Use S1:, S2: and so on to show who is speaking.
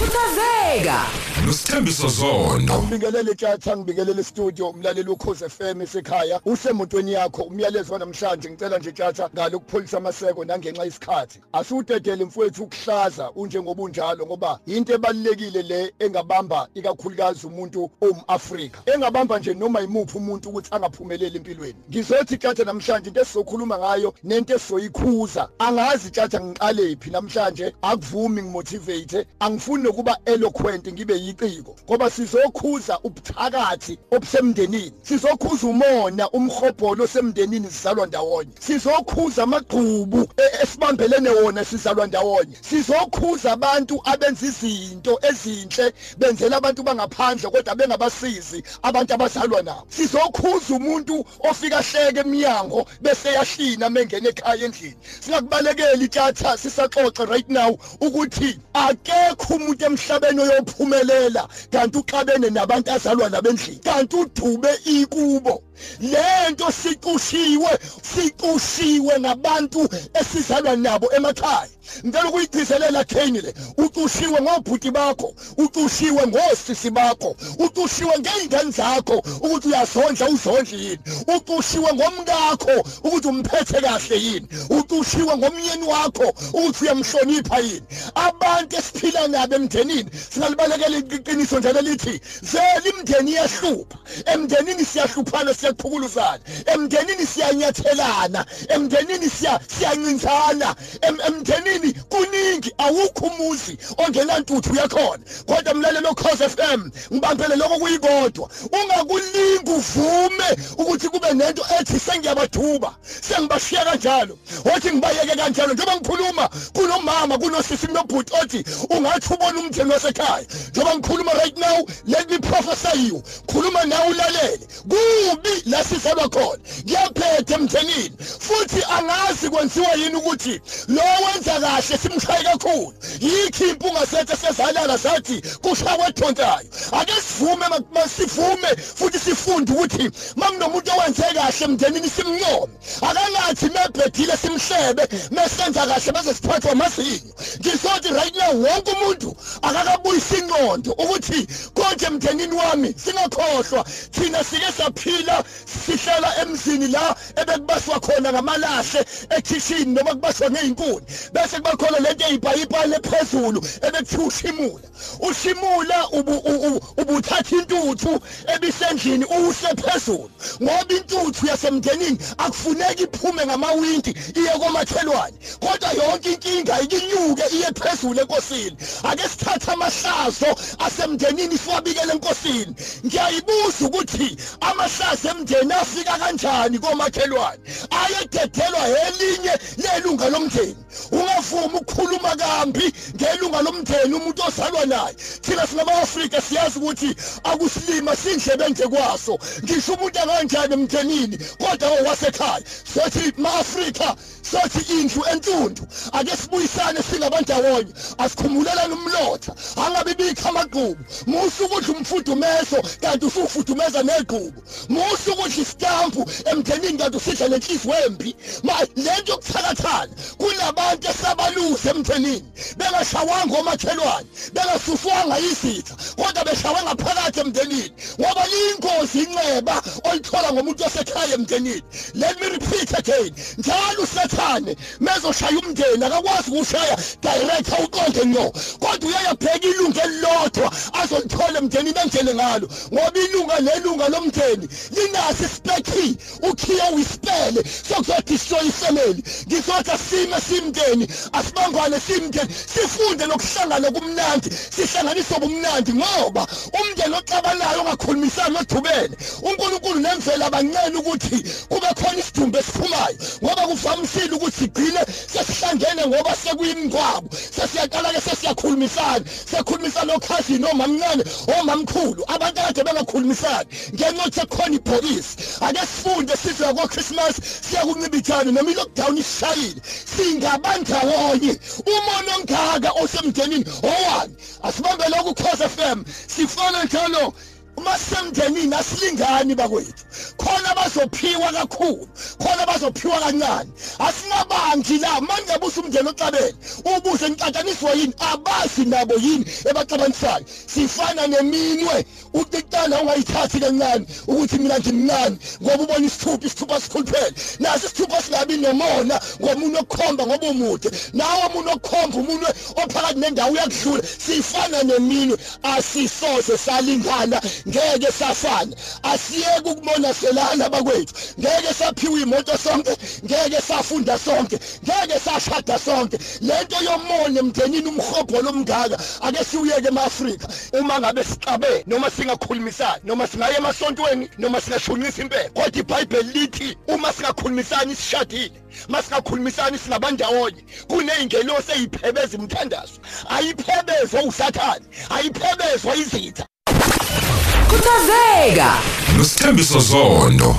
S1: khuthazeka
S2: nosithembiso zondo
S3: ngibingelele tjatha ngibingelele studio umlaleli ukhoze FM esekhaya. Usemotweni yakho umyalezo namhlanje ngicela nje tjatha ngalo ukupholisa amaseko nangenxa isikhathi asudedele mfowethu ukuhlaza unjengoba unjalo ngoba into ebalekile le engabamba ikakhulukazi umuntu umAfrika engabamba nje noma imuphi umuntu ukuthi angaphumeleli empilweni. Ngizothi tjatha namhlanje into esizokhuluma ngayo nento esizoyikhuza. Angazi tjatha ngiqale phi namhlanje akuvumi ngimotivate angifuni nokuba eloquent ngibe yiciko ngoba sizokhuza ubuthakathi obusemndenini sizokhuza umona umhobholo osemndenini sizalwa ndawonye. Sizokhuza amagqubu e- esibambelene wona sizalwa ndawonye. Sizokhuza abantu abenza izinto ezinhle benzela abantu bangaphandle kodwa bengabasizi abantu abazalwa nabo. Sizokhuza umuntu ofika hleke eminyango bese yahlina mengene ekhaya endlini. Singakubalekeli tjatha sisaxoxe right now ukuthi akekho umuntu emhlabeni oyophumelela kanti uxabene nabantu azalwa nabendlini kanti udube ikubo. Lento siqushiwe siqushiwe ngabantu esizalwa nabo emakhaya. Ngicela ukuyigcizelela kheni le uqushiwe ngobhuti bakho uqushiwe ngosisi bakho uqushiwe ngeingane zakho ukuthi uyazondla uzondla yini uqushiwe ngomkakho ukuthi umphethe kahle yini uqushiwe ngomyeni wakho ukuthi uyamhlonipha yini. Abantu esiphila nabo emndenini singalibalekela iqiniso njalo lithi vele imndeni iyahlupha emndenini siyahluphana siyaqhukuluzana emndenini siyanyathelana emndenini siya siyancinzana em- emndenini kuningi awukho umuzi ongenantuthu uyakhona kodwa mlalelo Khosi FM ngibambele lokho kuyikodwa. Ungakulingi uvume ukuthi kube nento ethi sengiyabadhuba sengibashiya kanjalo. Othi ngibayeke kanjalo njengoba ngikhuluma kunomama kunosisi kunobhuti othi ungathi ubona umndeni wasekhaya. Njengoba ngikhuluma right now let me prophesy you. Khuluma nawe ulalele. Kubi la sizalwa khona. Ngiyaphethe emthenini futhi angazi kwenziwa yini ukuthi lo wenza kahle simshaye kakhulu. Yikho impunga sethu sezalala sathi kusha kwethontayo ake sivume ma- masivume futhi sifunde ukuthi makunomuntu owenze kahle emndenini simncome. Akangathi mebhedile simhlebe mesenza kahle bese siphathwa amazinyo ngizothi right now wonke umuntu akakabuyisa ingqondo ukuthi konke emndenini wami singakhohlwa. Thina sike saphila sihlala emzini la ebekubaswa khona ngamalahle ekitchen noma kubaswa ngeinkuni bese kuba khona lento eyibhayibhale phezulu ebekuthiwa ushimula. Ushimula ubuthatha intuthu ebisendlini uhle phezulu. Ngoba intuthu yasemndenini akufuneki iphume ngamawindi iye komakhelwane. Kodwa yonke inkinga ikinyuke iye phezulu enkosini. Ake sithathe amahlazo asemndenini siwabikele enkosini. Ngiyayibuza ukuthi amahlazo emndeni afika kanjani komakhelwane? Ayededelwa elinye lelunga lomndeni. Ungavumi ukukhuluma kambi ngelunga lomndeni umuntu ozalwa naye. Thina singama-afrika siyazi ukuthi akusilima sindlebe nje kwaso. Ngisho umuntu akanjani emndenini kodwa owasekhaya sothi ma-afrika sothi indlu entundu. Ake sibuyisane singabandawonye. Asikhumulelane umlotha. Angabi bikho amagqubu. Musa ukudla umfudumezo kanti usufudumeza negqubu. Musa ukudla isitampu emndenini kanti usidla nenhliziyo embi. Ma lento yokuthakathana kunabantu esabaluze emndenini bengashawanga omakhelwane. Bengasuswanga izitha. Kodwa beshawe ngaphakathi emndenini. Ngoba liyingozi inceba olithola ngomuntu osekhaya emndenini. Let me repeat again. Njalo usathane mezoshaya umndeni. Akakwazi ukushaya direct awuqonde nyo kodwa uyayabheka ilunga elilodwa azolithola emndenini enjele ngalo. Ngoba ilunga nelunga lomndeni linaso ispekhi ukhiya uyispele sokuzodestroy ifamily. Ngizothi asime simndeni asibangwane simndeni sifunde lokuhlangana kumnandi sihlanganise ubumnandi ngoba umndeni oxabanayo ongakhulumisani odubene uNkulunkulu nemvelo abancane ukuthi kube khona isidumbu esiphumayo ngoba kuvamisile ukuthi sigcine sesihlangene ngoba sekuyimgwabo sesiyaqala ke sesiyakhulumisana. Sekhulumisana okhazini omamncane omamkhulu. Abantu akade bengakhulumisani. Ngenxa yokuthi kukhona ibhokisi. Ake sifunde size kwa-christmas siyakuncibithana noma i-lockdown isishayile. Singabandawonye umona ongaka osemndenini owani? Asibambe lokhu cause fm sifana njalo uma sisemndenini asilingani bakwethu. Khona bazophiwa kakhulu khona bazophiwa kancane. Asinabangi la manje abusa umndeni oxabene ubuze nicatshaniswa yini? Abazi nabo yini ebaxabanisayo sifana neminwe ucicana ungayithathi kancane ukuthi mina ngimncane ngoba ubona isithupha isithupha sikhuluphele. Naso isithupha singabi nomona ngomunye okukhomba ngoba umude. Nawe umuntu okukhomba umuntu ophakathi nendawo uyakudlula. Sifana neminwe asisoze salingana ngeke safana asiyeke ukumonaselana bakwethu. Ngeke saphiwa imoto sonke. Ngeke safunda sonke. Ngeke sashada sonke. Lento yomona emndenini umhobholo omngaka ake siwuyeke emaAfrika uma ngabe sixabe noma singakhulumisani noma singaye emasontweni noma singashonisa impela. Kodwa iBhayibheli lithi uma singakhulumisani sishadile. Masingakhulumisani sinabandawonye kuneyingelosi eyiphebeza imthandazo ayiphebezwa usathane. Ayiphebezwa izitha.
S1: Khuthazeka
S2: nosithembiso zondo.